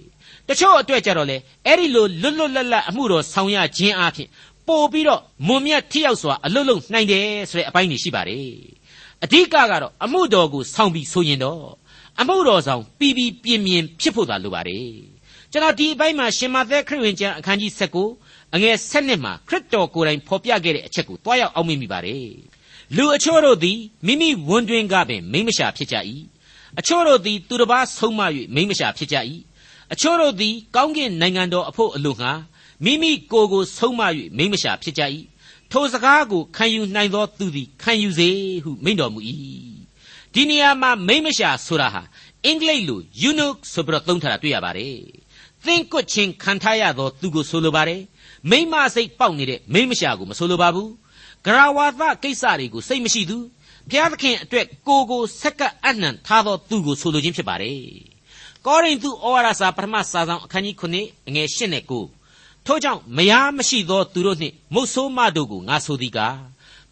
တချို့အတွက်ကြတော့လေအဲ့ဒီလိုလွတ်လွတ်လပ်လပ်အမှုတော်ဆောင်ရခြင်းအပြင်ပို့ပြီးတော့မွန်မြတ်ထိရောက်စွာအလွတ်လုံနိုင်တယ်ဆိုတဲ့အပိုင်းတွေရှိပါတယ်အဓိကကတော့အမှုတော်ကိုဆောင်ပြီးဆိုရင်တော့အမှုတော်ဆောင်ပြီးပြီးပြင်းပြင်းဖြစ်ဖို့သာလိုပါတယ် ကျွန်တော်ဒီအပိုင်းမှာရှင်မသက်ခရစ်ဝင်ကျမ်းအခန်းကြီး19အငယ်7မှာခရစ်တော်ကိုယ်တိုင်ဖော်ပြခဲ့တဲ့အချက်ကိုတွားရောက်အောင်မိပါတယ်လူအချို့တို့သည်မိမိဝန်တွင်ကပင်မိမရှာဖြစ်ကြ၏အချို့တို့သည်သူတစ်ပါးဆုံးမ၍မိမရှာဖြစ်ကြ၏အချို့တို့သည်ကောင်းကင်နိုင်ငံတော်အဖို့အလို့ငှာမိမိကိုယ်ကိုဆုံးမ၍မိမရှာဖြစ်ကြ၏ထိုစကားကိုခံယူနိုင်သောသူသည်ခံယူစေဟုမိန့်တော်မူ၏ဒီနေရာမှာမိမရှာဆိုတာဟာအင်္ဂလိပ်လို eunuch ဆိုပြီးတော့သုံးထားတာတွေ့ရပါတယ် သင်ကွတ်ချင်းခံထားရသောသူကိုဆိုလိုပါတယ်မိမစိတ်ပေါက်နေတဲ့မိမရှာကိုမဆိုလိုပါဘူးဂရဝါသကိစ္စတွေကိုစိတ်မရှိသူဘုရားသခင်အတွက်ကိုကိုဆက်ကပ်အနှံထားသောသူကိုဆိုလိုခြင်းဖြစ်ပါတယ်ကောရိန္သုဩဝါဒစာပထမစာဆောင်အခန်းကြီး9အငယ်8နဲ့9ထို့ကြောင့်မယားမရှိသောသူတို့နှင့်မုတ်ဆိုးမတို့ကိုငါဆိုသည်ကား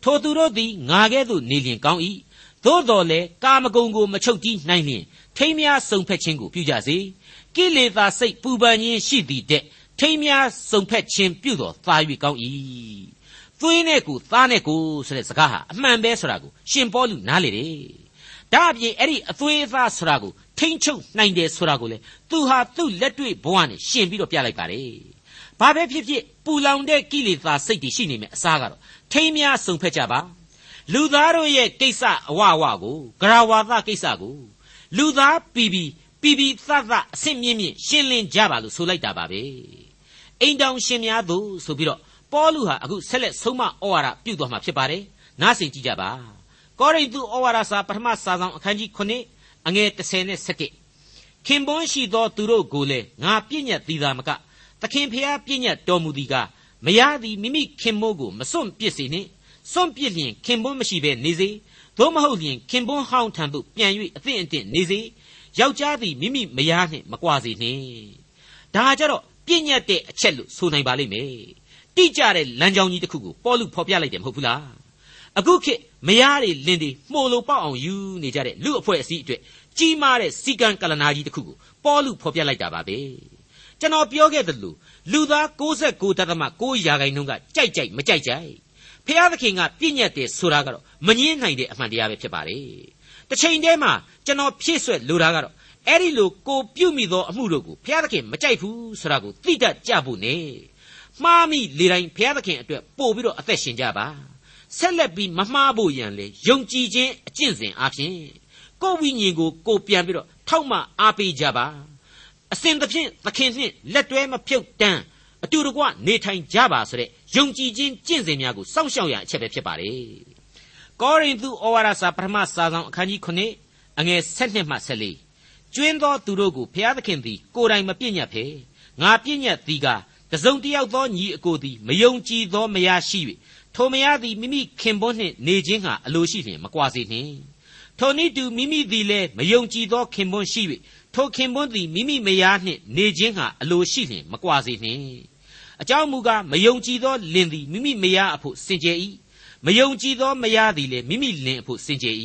ထိုသူတို့သည်ငါကဲ့သို့နေလျင်ကောင်း၏သို့တော်လည်းကာမဂုဏ်ကိုမချုပ်တီးနိုင်လျင်ထိမ်းများစုံဖက်ခြင်းကိုပြုကြစေ ကိလေသာစိတ်ပူပန်ခြင်းရှိသည်တဲ့ထိမ်းများစုံဖက်ခြင်းပြုတော်သာ၍ကောင်း၏သွေးနဲ့ကိုသားနဲ့ကိုဆိုတဲ့စကားဟာအမှန်ပဲဆိုတာကိုရှင်ပေါလုနားလေတယ်ဒါအပြင်အဲ့ဒီအသွေးအသားဆိုတာကိုထိမ့်ချုပ်နိုင်တယ်ဆိုတာကိုလေသူဟာသူ့လက်တွေ့ဘဝနဲ့ရှင်ပြီးတော့ပြလိုက်ပါတယ်ဘာပဲဖြစ်ဖြစ်ပူလောင်တဲ့ကိလေသာစိတ်တွေရှိနေမယ်အစားကတော့ထိမ်းများစုံဖက်ကြပါလူသားတို့ရဲ့ကိစ္စအဝဝကိုဂရဝါသကိစ္စကိုလူသားပီပီ ပီပီသသအဆင့်မြင့်မြင့်ရှင်းလင်းကြပါလို့ဆိုလိုက်တာပါပဲအိမ်တောင်ရှင်များတို့ဆိုပြီးတော့ပေါလုဟာအခုဆက်လက်ဆုံးမဩဝါဒပြုတော်မှာဖြစ်ပါတယ်နားဆင်ကြည့်ကြပါကောရိန္သုဩဝါဒစာပထမစာဆောင်အခန်းကြီး9အငယ်30နဲ့17ခင်ပွန်းရှိသောသူတို့ကိုလည်းငါပြည့်ညတ်သီသာမကသခင်ဖျားပြည့်ညတ်တော်မူသည်ကမရသည်မိမိခင်မိုးကိုမစွန့်ပစ်စေနှင့်စွန့်ပစ်လျင်ခင်ပွန်းမရှိဘဲနေစေသို့မဟုတ်လျင်ခင်ပွန်းဟောင်းထံသို့ပြန်၍အသင့်အတင့်နေစေ ယောက်ျားသည်မိမိမယားနှင့်မကွာစေနှင့်ဒါကြတော့ပြည့်ညတ်တဲ့အချက်လို့ဆိုနိုင်ပါလိမ့်မယ်တိကျတဲ့လမ်းကြောင်းကြီးတစ်ခုကိုပေါ်လူဖော်ပြလိုက်တယ်မဟုတ်ဘူးလားအခုခေတ်မယားတွေလင်းတွေမှုလိုပေါက်အောင်ယူနေကြတဲ့လူအဖွဲ့အစည်းအတွက်ကြီးမားတဲ့စီကံကလနာကြီးတစ်ခုကိုပေါ်လူဖော်ပြလိုက်တာပါပဲကျွန်တော်ပြောခဲ့သလိုလူသား69တသမ6ရာခိုင်နှုန်းကကြိုက်ကြိုက်မကြိုက်ကြိုက်ဖျားသခင်ကပြည့်ညတ်တယ်ဆိုတာကတော့မငင်းနိုင်တဲ့အမှန်တရားပဲဖြစ်ပါတယ် တစ်ချိန်တည်းမှာကျွန်တော်ဖြည့်ဆွက်လိုတာကတော့အဲ့ဒီလိုကိုပြုတ်မိသောအမှုတို့ကိုဘုရားသခင်မကြိုက်ဘူးဆိုတာကိုသိတတ်ကြဖို့ ਨੇ မှားမိလေတိုင်းဘုရားသခင်အတွက်ပို့ပြီးတော့အသက်ရှင်ကြပါဆက်လက်ပြီးမမှားဖို့ရန်လေယုံကြည်ခြင်းအကျင့်စဉ်အပြင်ကိုယ်ဝိညာဉ်ကိုကိုပြန်ပြီးတော့ထောက်မှအားပေးကြပါအစဉ်သဖြင့်သခင်နှင့်လက်တွဲမဖြုတ်တန်းအတူတကွနေထိုင်ကြပါဆိုတဲ့ယုံကြည်ခြင်းကျင့်စဉ်များကိုစောင့်ရှောက်ရအချက်ပဲဖြစ်ပါတယ် ကောရိန္သုဩဝါဒစာပထမစာဆောင်အခန်းကြီး9အငယ်7မှ14ကျွင်းသောသူတို့ကိုဘုရားသခင်သည်ကိုယ်တိုင်မပြည့်ညတ်ဖဲငါပြည့်ညတ်သည်ကတစုံတယောက်သောညီအကိုသည်မယုံကြည်သောမယားရှိ၍ထိုမယားသည်မိမိခင်ပွန်းနှင့်နေခြင်းဟာအလိုရှိလျင်မကွာစေနှင့်ထိုနည်းတူမိမိသည်လည်းမယုံကြည်သောခင်ပွန်းရှိ၍ထိုခင်ပွန်းသည်မိမိမယားနှင့်နေခြင်းဟာအလိုရှိလျင်မကွာစေနှင့်အကြောင်းမူကားမယုံကြည်သောလင်သည်မိမိမယားအဖို့စင်ကြယ်၏ မယုံကြည်သောမယားသည်လည်းမိမိလင်အဖို့စင်ကြယ်၏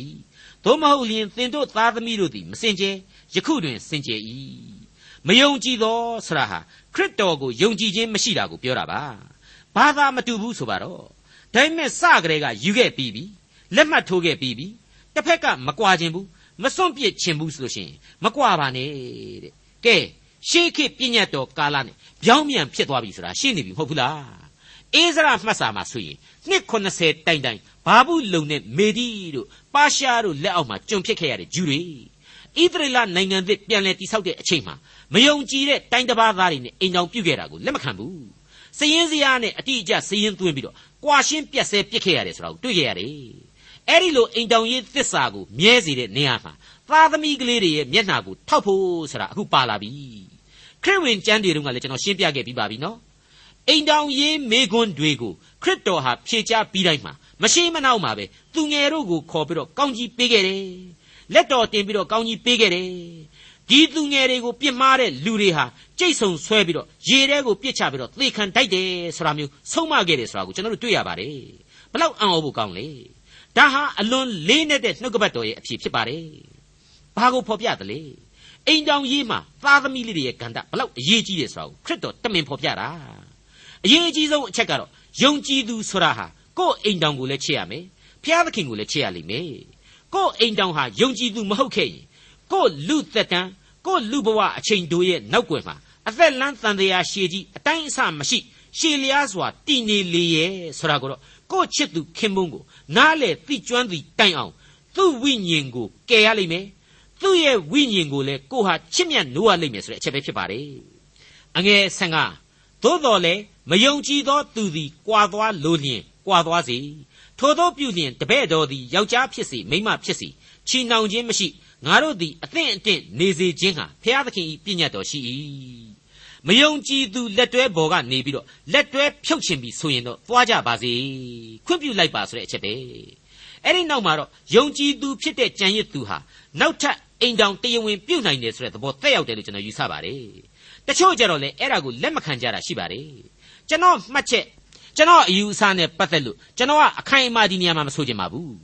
သို့မဟုတ်လျင်သင်တို့သားသမီးတို့သည်မစင်ကြယ်ယခုတွင်စင်ကြယ်၏မယုံကြည်သောဆရာဟာခရစ်တော်ကိုယုံကြည်ခြင်းမရှိတာကိုပြောတာပါဘဘာသာမတူဘူးဆိုပါတော့ဒါပေမဲ့စကြဲကယူခဲ့ပြီးပြီလက်မှတ်ထိုးခဲ့ပြီးပြီတစ်ဖက်ကမကွာခြင်းဘူးမစွန့်ပစ်ခြင်းဘူးဆိုလို့ရှိရင်မကွာပါနဲ့တဲ့ကဲရှေးခေတ်ပြည့်ညတ်တော်ကာလနဲ့ပြောင်းပြန်ဖြစ်သွားပြီဆိုတာရှင်းနေပြီမဟုတ်ဘူးလား အေးစရမှတ်စာမှာဆိုရင်နှစ်80တိုင်တိုင်ဘာဘူးလုံနဲ့မေဒီတို့ပါရှားတို့လက်အောက်မှာကျွန်ဖြစ်ခဲ့ရတဲ့ဂျူတွေဣသရေလနိုင်ငံသစ်ပြန်လည်တည်ဆောက်တဲ့အချိန်မှာမယုံကြည်တဲ့တိုင်းတစ်ပါးသားတွေနဲ့အိမ်တော်ပြုတ်ခဲ့တာကိုလက်မခံဘူးစည်ရင်စရာနဲ့အတိအကျစည်ရင်သွင်းပြီးတော့ကွာရှင်းပြက်ဆဲပစ်ခဲ့ရတယ်ဆိုတာကိုတွေ့ခဲ့ရတယ်အဲ့ဒီလိုအိမ်တောင်ရေးသစ္စာကိုမြဲစေတဲ့နေရာမှာသားသမီးကလေးတွေရဲ့မျက်နှာကိုထောက်ဖို့ဆိုတာအခုပါလာပြီခရစ်ဝင်ကျမ်းတွေတုန်းကလည်းကျွန်တော်ရှင်းပြခဲ့ပြီးပါပြီနော် အိမ်တောင်ရေးမေခွန်းတွေကိုခရစ်တော်ဟာဖြေချပြီးတိုင်းမှာမရှိမနှောက်မှာပဲသူငယ်တို့ကိုခေါ်ပြီးတော့ကောင်းကြီးပေးခဲ့တယ်လက်တော်တင်ပြီးတော့ကောင်းကြီးပေးခဲ့တယ်ဒီသူငယ်တွေကိုပြစ်မှားတဲ့လူတွေဟာကြိတ်ဆုံဆွဲပြီးတော့ရေထဲကိုပြစ်ချပြီးတော့သေခံတိုက်တယ်ဆိုတာမျိုးဆုံးမခဲ့တယ်ဆိုတာကိုကျွန်တော်တို့တွေ့ရပါတယ်ဘလောက်အံ့ဩဖို့ကောင်းလဲဒါဟာအလွန်လေးနက်တဲ့နှုတ်ကပတ်တော်ရဲ့အဖြစ်ဖြစ်ပါတယ်ဘာကိုဖော်ပြသလဲအိမ်တောင်ရေးမှာသားသမီးလေးတွေရဲ့ကန္တဘလောက်အရေးကြီးတယ်ဆိုတာကိုခရစ်တော်တမင်ဖော်ပြတာ အရေးအကြီးဆုံးအချက်ကတော့ယုံကြည်သူဆိုတာဟာကိုယ့်အိမ်တောင်ကိုလည်းချစ်ရမယ်ဖျားသခင်ကိုလည်းချစ်ရလိမ့်မယ်ကိုယ့်အိမ်တောင်ဟာယုံကြည်သူမဟုတ်ခဲ့ရင်ကိုယ့်လူသက်တမ်းကိုယ့်လူဘဝအချိန်တို့ရဲ့နောက်ွယ်မှာအသက်လန်းတန်တရားရှည်ကြီးအတိုင်းအဆမရှိရှည်လျားစွာတည်နေလေရဲ့ဆိုတာကိုတော့ကိုယ့်ချစ်သူခင်မုန်းကိုနားလေသိကျွမ်းသည်တိုင်အောင်သူ့ဝိညာဉ်ကိုကယ်ရလိမ့်မယ်သူ့ရဲ့ဝိညာဉ်ကိုလည်းကိုဟာချစ်မြတ်နိုးရလိမ့်မယ်ဆိုတဲ့အချက်ပဲဖြစ်ပါတယ်အငယ်ဆန်ကသို့တော်လည်း မယုံကြည်သောသူသည်ကြွာသွားလိုလျင်ကြွာသွားစေထိုသောပြုလျင်တပဲ့တော်သည်ယောက်ျားဖြစ်စေမိန်းမဖြစ်စေချီနှောင်ခြင်းမရှိငါတို့သည်အသင့်အတင့်နေစေခြင်းဟာဖျားသခင်၏ပြည့်ညတ်တော်ရှိ၏မယုံကြည်သူလက်တွဲဘော်ကနေပြီးတော့လက်တွဲဖြုတ်ချင်ပြီဆိုရင်တော့သွားကြပါစေခွင့်ပြုလိုက်ပါဆိုတဲ့အချက်ပဲအဲ့ဒီနောက်မှာတော့ယုံကြည်သူဖြစ်တဲ့ကြံရစ်သူဟာနောက်ထပ်အိမ်တောင်တယဝင်ပြုတ်နိုင်တယ်ဆိုတဲ့သဘောသက်ရောက်တယ်လို့ကျွန်တော်ယူဆပါတယ်တချို့ကြတော့လေအဲ့ဒါကိုလက်မခံကြတာရှိပါတယ် ကျွန်တော်မှတ်ချက်ကျွန်တော်အယူအဆနဲ့ပတ်သက်လို့ကျွန်တော်ကအခိုင်အမာဒီနေရာမှာမဆိုချင်ပါဘူး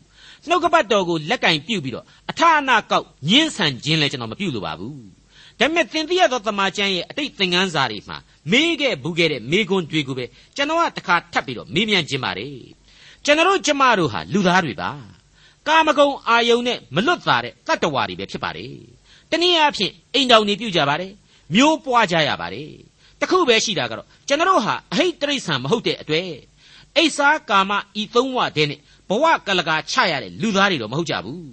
နှုတ်ကပတ်တော်ကိုလက်ကင်ပြုတ်ပြီးတော့အထာအနာကောက်ညှင်းဆန်ခြင်းလည်းကျွန်တော်မပြုတ်လို့ပါဘူးဒါပေမဲ့သင်သိရသောတမန်ကျမ်းရဲ့အတိတ်သင်ခန်းစာတွေမှာမေးခဲ့ဘူးခဲ့တဲ့မေးခွန်းတွေကိုပဲကျွန်တော်ကတခါထပ်ပြီးတော့မေးမြန်းခြင်းပါတယ်ကျွန်တော်ကျမတို့ဟာလူသားတွေပါကာမဂုဏ်အာယုန်နဲ့မလွတ်သာတဲ့တတ္တဝါတွေပဲဖြစ်ပါတယ်တနည်းအားဖြင့်အိမ်တော်နေပြုကြပါတယ်မျိုးပွားကြရပါတယ် တခုပဲရှိတာကတော့ကျွန်တော်ဟာအဟိတ်တရိษံမဟုတ်တဲ့အတွက်အိဆာကာမဤသုံးဝတဲ့နဲ့ဘဝကလကာချရတဲ့လူသားတွေတော့မဟုတ်ကြဘူး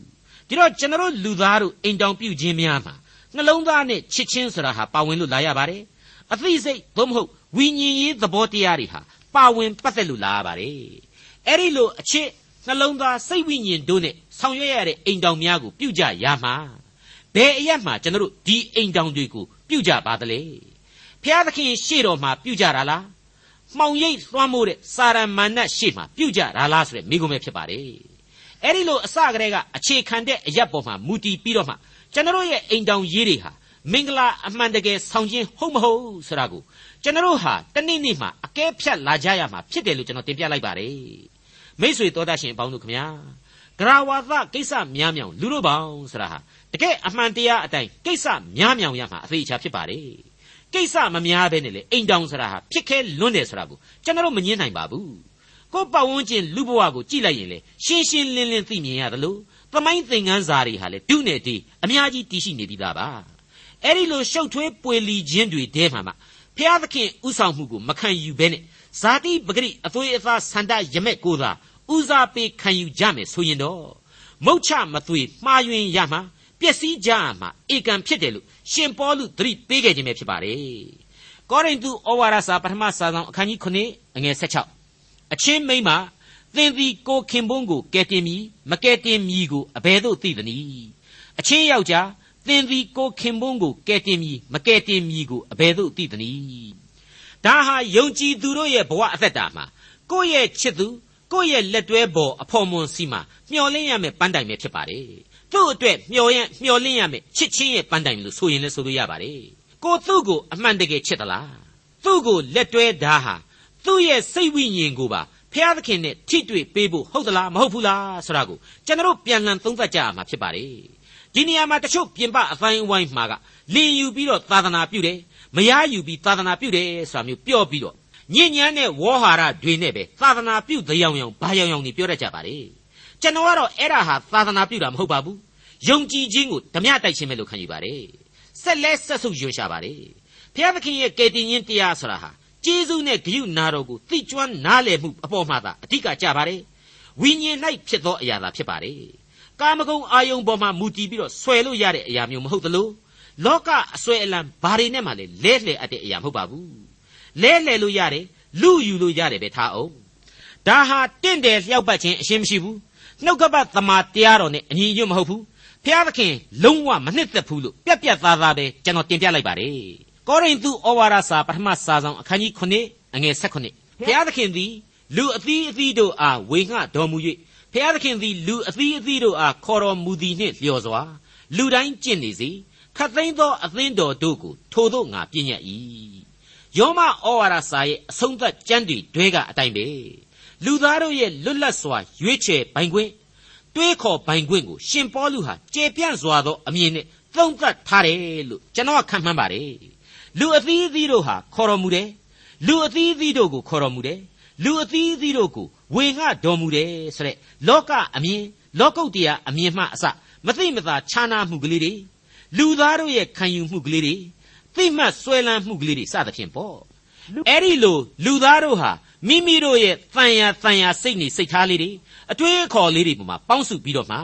ဒီတော့ကျွန်တော်လူသားတို့အိမ်တောင်ပြုခြင်းများမှာနှလုံးသားနဲ့ချစ်ချင်းဆိုတာဟာပါဝင်လို့လာရပါတယ်အသိစိတ်သို့မဟုတ်ဝိညာဉ်ရေးသဘောတရားတွေဟာပါဝင်ပတ်သက်လို့လာရပါတယ်အဲ့ဒီလိုအချစ်နှလုံးသားစိတ်ဝိညာဉ်တို့နဲ့ဆောင်ရွက်ရတဲ့အိမ်တောင်များကိုပြုကြရမှာဘယ်အရက်မှာကျွန်တော်တို့ဒီအိမ်တောင်တွေကိုပြုကြပါသလဲ ဖျားသခင်ရှေ့တော်မှာပြုကြတာလားမှောင်ရိပ်လွှမ်းမိုးတဲ့စာရမဏတ်ရှေ့မှာပြုကြတာလားဆိုတဲ့မိကုံးပဲဖြစ်ပါတယ်အဲ့ဒီလိုအစကတည်းကအခြေခံတဲ့အရက်ပေါ်မှာမူတည်ပြီးတော့မှကျွန်တော်ရဲ့အိမ်တောင်ရေးတွေဟာမင်္ဂလာအမှန်တကယ်ဆောင်ခြင်းဟုတ်မဟုတ်ဆိုတာကိုကျွန်တော်ဟာတနေ့နေ့မှာအကဲဖြတ်လာကြရမှာဖြစ်တယ်လို့ကျွန်တော်တင်ပြလိုက်ပါတယ်မိတ်ဆွေတော်တတ်ရှင်ပေါင်းတို့ခမညာဂရဝါသကိစ္စများမြောင်လူတို့ပေါင်းဆိုတာဟာတကယ်အမှန်တရားအတိုင်းကိစ္စများမြောင်ရမှာအသေးချာဖြစ်ပါတယ် ကိစ္စမများဘဲနဲ့လေအိမ်တောင်ဆိုတာဟာဖြစ်ခဲလွန်းတယ်ဆိုတာကိုကျွန်တော်မငင်းနိုင်ပါဘူးကိုပတ်ဝန်းကျင်လူဘဝကိုကြည့်လိုက်ရင်လေရှင်းရှင်းလင်းလင်းသိမြင်ရတယ်လို့သမိုင်းသင်ခန်းစာတွေဟာလေဒုနဲ့ဒီအများကြီးတည်ရှိနေပြီးသားပါအဲ့ဒီလိုရှုပ်ထွေးပွေလီခြင်းတွေတဲမှာမှဖျားသခင်ဥဆောင်မှုကိုမခံယူဘဲနဲ့ဇာတိပဂရိအသွေးအသားဆန္ဒရမက်ကိုသာဦးစားပေးခံယူကြမယ်ဆိုရင်တော့မုတ်ချမသွေမှားယွင်းရမှာ ပျက်စီးကြမှာဧကံဖြစ်တယ်လို့ရှင်ပေါလုသတိပေးခဲ့ခြင်းပဲဖြစ်ပါတယ်ကောရိန္သုဩဝါဒစာပထမစာဆောင်အခန်းကြီး9အငယ်16အချင်းမိမ့်မှာသင်သည်ကိုခင်ပွန်းကိုကဲတင်မီမကဲတင်မီကိုအဘယ်သို့သိသနည်းအချင်းယောက်ျားသင်သည်ကိုခင်ပွန်းကိုကဲတင်မီမကဲတင်မီကိုအဘယ်သို့သိသနည်းဒါဟာယုံကြည်သူတို့ရဲ့ဘဝအသက်တာမှာကိုယ့်ရဲ့ချစ်သူကိုယ့်ရဲ့လက်တွဲပေါ်အဖော်မွန်စီမှာမျော်လင့်ရမယ့်ပန်းတိုင်ပဲဖြစ်ပါတယ် သူ့အတွက်မျော်ရမျော်လင့်ရမယ့်ချစ်ချင်းရဲ့ပန်းတိုင်လို့ဆိုရင်လည်းဆိုလို့ရပါတယ်ကိုသူ့ကိုအမှန်တကယ်ချစ်သလားသူ့ကိုလက်တွဲဓာဟာသူ့ရဲ့စိတ်ဝိညာဉ်ကိုပါဖျားသခင်နဲ့ထိတွေ့ပေးဖို့ဟုတ်သလားမဟုတ်ဘူးလားဆိုတာကိုကျွန်တော်ပြန်လှန်သုံးသပ်ကြရမှာဖြစ်ပါတယ်ဒီနေရာမှာတချို့ပြင်ပအတိုင်းအဝိုင်းမှာကလင်ယူပြီးတော့သာသနာပြုတယ်မရယူပြီးသာသနာပြုတယ်ဆိုတာမျိုးပြောပြီးတော့ညဉ့်ညမ်းတဲ့ဝေါ်ဟာရတွေနဲ့ပဲသာသနာပြုတရားရောင်ဘာရောင်ရောင်နေပြောတတ်ကြပါလေ ကျွန်တော်ကတော့အဲ့ဒါဟာသာသနာပြုတာမဟုတ်ပါဘူးယုံကြည်ခြင်းကိုဓမြတိုက်ခြင်းပဲလို့ခံယူပါတယ်ဆက်လက်ဆက်ဆုပ်ရွှရှာပါတယ်ဘုရားသခင်ရဲ့ကယ်တင်ရှင်တရားဆိုတာဟာကျေးဇူးနဲ့ဂရုနာတော်ကိုသိကျွမ်းနားလည်မှုအပေါ်မှာသာအဓိကကြပါတယ်ဝိညာဉ်၌ဖြစ်သောအရာသာဖြစ်ပါတယ်ကာမဂုဏ်အာယုံပေါ်မှာမူတည်ပြီးတော့ဆွဲလို့ရတဲ့အရာမျိုးမဟုတ်သလိုလောကအစွဲအလံဘာတွေနဲ့မှလည်းလဲလှယ်အပ်တဲ့အရာမဟုတ်ပါဘူးလဲလှယ်လို့ရတယ်လူယူလို့ရတယ်ပဲထားအောင်ဒါဟာတင့်တယ်လျှောက်ပတ်ခြင်းအရှင်းမရှိဘူး နှုတ်ကပတ်သမာတရားတော်နဲ့အညီညွတ်မဟုတ်ဘူးဖျားသခင်လုံးဝမနှစ်သက်ဘူးလို့ပြက်ပြက်သားသားပဲကျွန်တော်တင်ပြလိုက်ပါတယ်ကောရိန္သုဩဝါဒစာပထမစာဆောင်အခန်းကြီး9အငယ်16ဖျားသခင်သည်လူအသီးအသီးတို့အားဝေငှတော်မူ၍ဖျားသခင်သည်လူအသီးအသီးတို့အားခေါ်တော်မူသည်နှင့်လျော်စွာလူတိုင်းကျင့်နေစေခတ်သိမ်းသောအသင်းတော်တို့ကိုထိုသို့ငါပြည့်ညတ်၏ယောမဩဝါဒစာရဲ့အဆုံးသတ်ကျမ်းတွေတွဲကအတိုင်းပဲ လူသားတို့ရဲ့လွတ်လပ်စွာရွေးချယ်ပိုင်ခွင့်တွေးခေါ်ပိုင်ခွင့်ကိုရှင်ပေါလုဟာကျေပြန့်စွာသောအမြင်နဲ့သုံးသပ်ထားတယ်လို့ကျွန်တော်ခံမှန်းပါတယ်လူအသီးအသီးတို့ဟာခေါ်တော်မူတယ်လူအသီးအသီးတို့ကိုခေါ်တော်မူတယ်လူအသီးအသီးတို့ကိုဝေငှတော်မူတယ်ဆိုတဲ့လောကအမြင်လောကုတ်တရားအမြင်မှအစမသိမသာခြားနာမှုကလေးတွေလူသားတို့ရဲ့ခံယူမှုကလေးတွေသိမှတ်ဆွဲလန်းမှုကလေးတွေစသဖြင့်ပေါ့အဲ့ဒီလိုလူသားတို့ဟာ မိမိတို့ရဲ့တန်ရာတန်ရာစိတ်နေစိတ်ထားလေးတွေအတွေးအခေါ်လေးတွေပေါ်မှာပေါင်းစုပြီးတော့မှ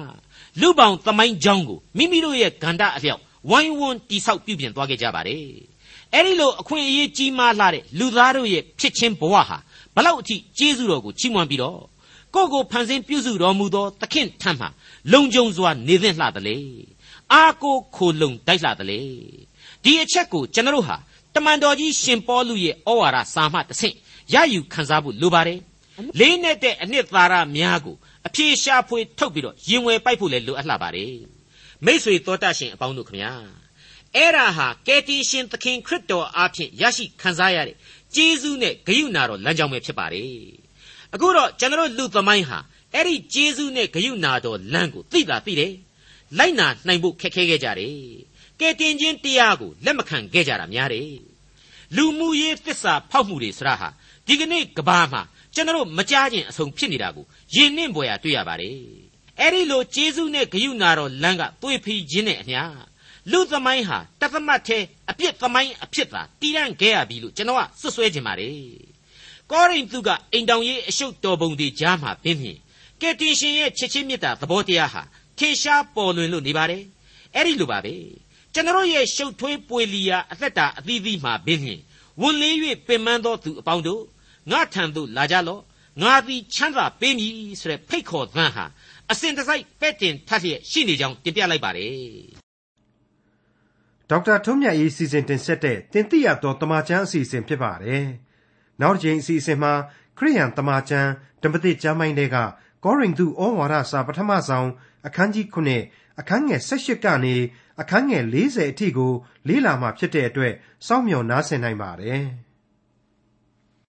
လူပောင်သမိုင်းကြောင်းကိုမိမိတို့ရဲ့ဂန္ဓအလျောက်ဝိုင်းဝန်းတိဆောက်ပြုပြင်သွားခဲ့ကြပါတယ်အဲ့ဒီလိုအခွင့်အရေးကြီးမားလာတဲ့လူသားတို့ရဲ့ဖြစ်ချင်းဘဝဟာဘလောက်အထိကျေးဇူးတော်ကိုချီးမွမ်းပြီးတော့ကိုယ့်ကိုဖန်ဆင်းပြုစုတော်မူသောသခင်ထံမှလုံခြုံစွာနေသင့်လှသလေအာကိုခိုလုံတိုက်လှသလေဒီအချက်ကိုကျွန်တော်ဟာတမန်တော်ကြီးရှင်ပေါလုရဲ့ဩဝါဒစာမှတဆင့် ရယူခန်းစားဖို့လိုပါတယ်လေးနဲ့တဲ့အနှစ်သာရများကိုအပြေရှားဖွေထုတ်ပြီးတော့ရင်ဝယ်ပိုက်ဖို့လည်းလိုအပ်လှပါတယ်မိษွေတော်တတ်ရှင်အပေါင်းတို့ခမညာအဲ့ဒါဟာကယ်တင်ရှင်သခင်ခရစ်တော်အားဖြင့်ရရှိခံစားရတဲ့ကျေးဇူးနဲ့ဂရုဏာတော်လမ်းကြောင်းပဲဖြစ်ပါတယ်အခုတော့ကျွန်တော်လူသမိုင်းဟာအဲ့ဒီကျေးဇူးနဲ့ဂရုဏာတော်လမ်းကိုသိတာသိတယ်လိုက်နာနိုင်ဖို့ခက်ခဲခဲ့ကြတယ်ကဲတင်ချင်းတရားကိုလက်မခံခဲ့ကြတာများတယ်လူမှုရေးသစ္စာဖောက်မှုတွေဆရာဟာ ဒီကနေ့ကဘာမှာကျွန်တော်မကြားခြင်းအဆုံးဖြစ်နေတာကိုယဉ်နှင့်ပွေရတွေ့ရပါတယ်အဲ့ဒီလိုကျေးဇူးနဲ့ဂရုဏာတော်လမ်းကသွေးဖီးခြင်းနဲ့အမျှလူသမိုင်းဟာတသမတ်သေးအပြစ်သမိုင်းအဖြစ်သာတည်ရန်ခဲ့ရပြီလို့ကျွန်တော်ကစွတ်စွဲခြင်းပါတယ်ကောရိန္သုကအိမ်တောင်ရေးအရှုပ်တော်ပုံတွေကြားမှာပြင်းပြင်းကယ်တင်ရှင်ရဲ့ချစ်ချင်းမေတ္တာသဘောတရားဟာထေရှားပေါ်လွင်လို့နေပါတယ်အဲ့ဒီလိုပါပဲကျွန်တော်ရဲ့ရှုပ်ထွေးပွေလီယာအသက်တာအသီးသီးမှာပြင်းပြင်းဝန်လေး၍ပင်ပန်းသောသူအပေါင်းတို့ ငါထံသို့လာကြလော့ငါသည်ချမ်းသာပေးမည်ဆိုတဲ့ဖိတ်ခေါ်သံဟာအစဉ်တစိုက်ပဲ့တင်ထပ်လျက်ရှိနေကြောင်းတင်ပြလိုက်ပါတယ်ဒေါက်တာထွန်းမြတ်ရေးစီစဉ်တင်ဆက်တဲ့တင်ပြရသောတမချန်းအစီအစဉ်ဖြစ်ပါတယ်နောက်တစ်ချိန်အစီအစဉ်မှာခရိယန်တမချန်းဓမ္မတိကျမ်းပိုင်းတွေကကောရိန္သုဩဝါဒစာပထမဆုံးအခန်းကြီး9အခန်းငယ်18ကနေအခန်းငယ်40အထိကိုလေ့လာမှဖြစ်တဲ့အတွက်စောင့်မျှော်နားဆင်နိုင်ပါတယ်။